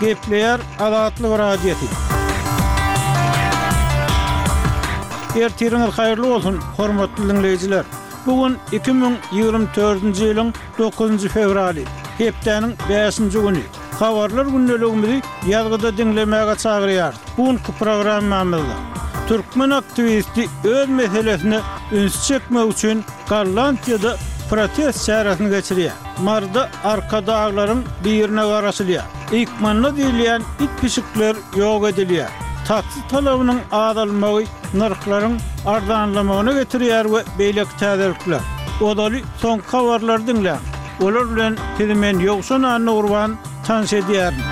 Gepleýär Azatlyk Radiosy. Ertiriňiz haýyrly bolsun, hormatly diňleýjiler! Bu gün iki müň ýigrimi dördünji ýylyň dokuzynjy fewraly, hepdäniň bäşinji güni. Habarlar gündeligimizi ýazgyda diňlemäge çagyrýarys. Bu günki programmamyzda türkmen aktiwisti öz meselesine üns çekmek üçin Gollandiýada protest çäresini geçirýär. Marda Arkadaglaryň birine garaşylýar. Ykmanda diýilýän it-pişikler ýok edilýär. Taksi talabynyň azalmagy nyrhlaryň arzanlamagyna getirýär we beýleki täzelikler. Ozaly soňky habarlary diňläň. Olar bilen sizi men Ýowşan Annagurban tanyş edýärin.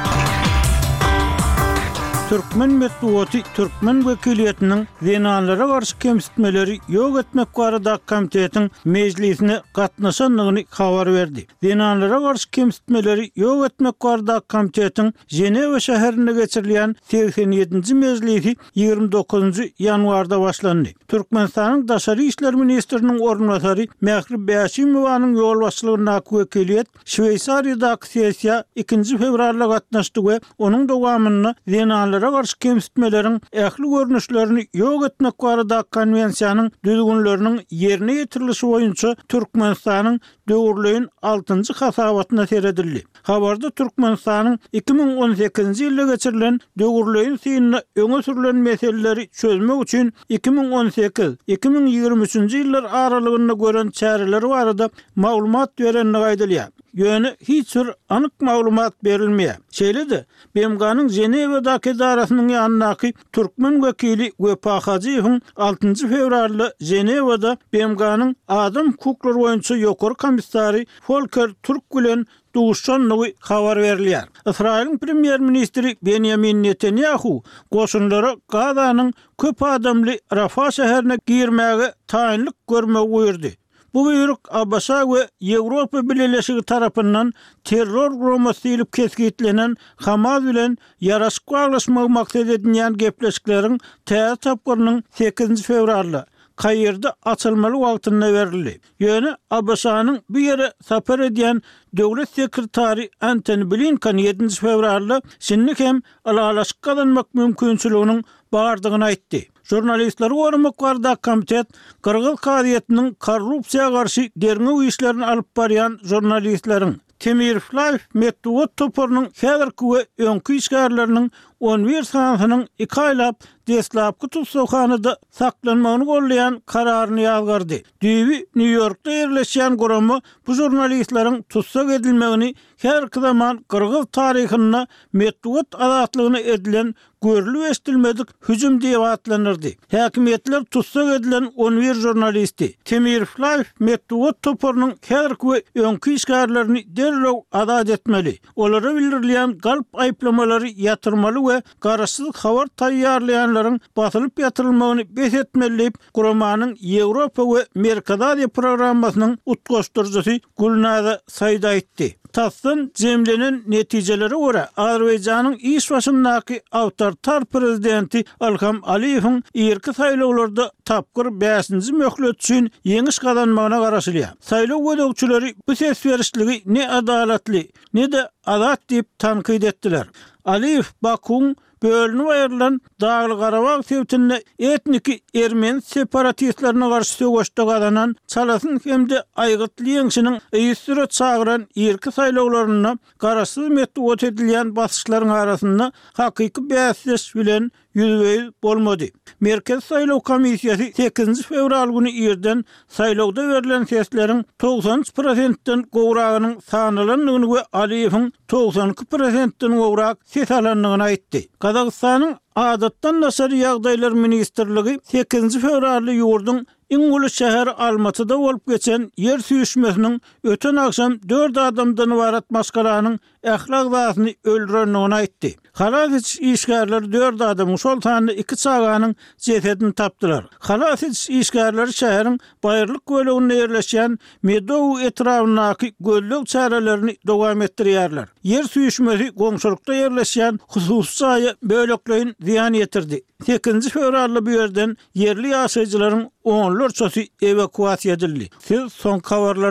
Türkmen metbugaty türkmen wekiliýetiniň zenanlara garşy kemsitmeleri ýok etmek barada komitetiň mejlisine gatnaşandygyny habar berdi. Zenanlara garşy kemsitmeleri ýok etmek barada komitetiň Ženewa şäherinde geçirilýän segsen ýedinji mejlisi ýigrimi dokuzynjy ýanwarda başlandy. Türkmenistanyň daşary işler ministriniň orunbasary Mähri Bäşimowanyň ýolbaşçylygyndaky wekiliýet Şweýsariýadaky sessiýa ikinji fewralda gatnaşdy we onuň dowamynda zenanlara garşy kemsitmeleriň ähli görnüşlerini ýok etmek baradaky konwensiýanyň düzgünleriniň ýerine ýetirilişi boýunça Türkmenistanyň döwürleýin altynjy hasabatyna seredildi. Habarda Türkmenistanyň iki müň on sekizinji ýylda geçirilen döwürleýin synynda öňe sürlen meseleleri çözmek üçin iki müň on sekiz, iki müň ýigrimi üçünji ýyllar aralygynda gören çäreleri barada maglumat berendigi aýdylýar. Ýöne hiç bir anyk maglumat berilmeýär. Şeýle-de, BMG-niň Ženewadaky edarasynyň ýanyndaky Türkmen wekili Wepa Hajyýewiň altynjy fewralda Ženewada BMG-niň Adam hukuklary boýunça Ýokary komissary Folker Türk bilen duşandygy habar berilýär. Ysraýylyň premýer-ministri Benýamin Netanýahu goşunlara Gazanyň köp adamly Rafa şäherine girmäge taýynlyk görmegi buýurdy. Bu buýruk ABŞ we Ýewropa Bileleşigi tarapyndan terror guramasy diýlip kesgitlenen Hamas bilen ýaraşyk baglaşmagy maksat edinýän gepleşikleriň täze tapgyrynyň sekizinji fewralda Kairde açylmaly wagtynda berildi. Ýöne ABŞ-nyň bu ýere sapar edýän Döwlet sekretary Antoni Blinken ýedinji fewralda şindi hem ylalaşyk gazanmak mümkinçiliginiň bardygyny aýtdy. Žurnalistleri goramak barada komitet gyrgyz kazyýetiniň korrupsiýa garşy derňew işlerini alyp barýan žurnalistleriň, Temirflaýw metbugat toparynyň häzirki we öňki işgärleriniň on bir sanysynyň iki aýlap deslapky tussaghanada saklanmagyny goldaýan kararyny ýazgardy. Düýbi Nýu-Ýorkda ýerleşýän gurama bu žurnalistleriň tussag edilmegini häzirki zaman gyrgyz taryhynda metbugat azatlygyna edilen görlüp-eşidilmedik hüjüm diýip atlandyrdy. Häkimiýetler tussag edilen on bir žurnalisti, Temirov Life metbugat toparynyň häzirki we öňki işgärlerini derrew azat etmeli, olara bildirilýän galp aýyplamalary ýatyrmaly we garaşsyz habar taýýarlaýanlaryň basylyp ýatyrylmagyny bes etmeli diýip, guramanyň Ýewropa we Merkezi Aziýa programmasynyň utgaşdyryjysy Gülnaza Said aýtdy. TASS-dan jemlenen netijelere görä, Azerbaýjanyň iş başyndaky awtoritar prezidenti Ilham Aliýewiň irki saýlawlarda tapgyr bäşinji möhlet üçin ýeňiş gazanmagyna garaşylýar. Saýlaw gözegçileri bu ses berişligi ne adalatly, ne-de azat diýip tankyt etdiler. Aliýew Bakuwyň Bölünip aýrylan Daglygarabag sebitinde etniki ermeni separatistlerine garşy söweşde gazanan çalasyn hem-de aýgytly ýeňşiniň yzysüre çagyran irki saýlawlarynda garaşsyz metbugat edilýän basyşlaryň arasynda hakyky bäsdeş bilen ýüzbe-ýüz bolmady. Merkezi saýlaw komissiýasy sekizinji fewral güni irden Saýlawda berlen sesleriň togsan üç prosentden gowragynyň sanalandygyny we Aliýewiň togsan iki prosentden gowrak ses alandygyny aýtdy. Gazagystanyň Adatdan daşary ýagdaýlar ministrligi sekizinji fewralda ýurduň iň uly şäheri Almatyda bolup geçen ýer süýşmesiniň öten agşam dört adamdan ybarat maşgalanyň ähli agzasyny öldürendigini aýtdy. Halas ediş işgärleri dört adamyň, şol sanda iki çaganyň jesedini tapdylar. Halas ediş işgärleri şäheriň baýyrlyk böleginde ýerleşýän Medowy etrabyndaky gözleg çärelerini dowam etdirýärler. Ýer süýşmesi goňşulykda ýerleşýän hususy jaýa bölekleýin zyýan ýetirdi. Sekizinji fewralda bu ýerden ýerli ýaşaýjylaryň onlarçasy ewakuasiýa edildi. Siz soňky habarlary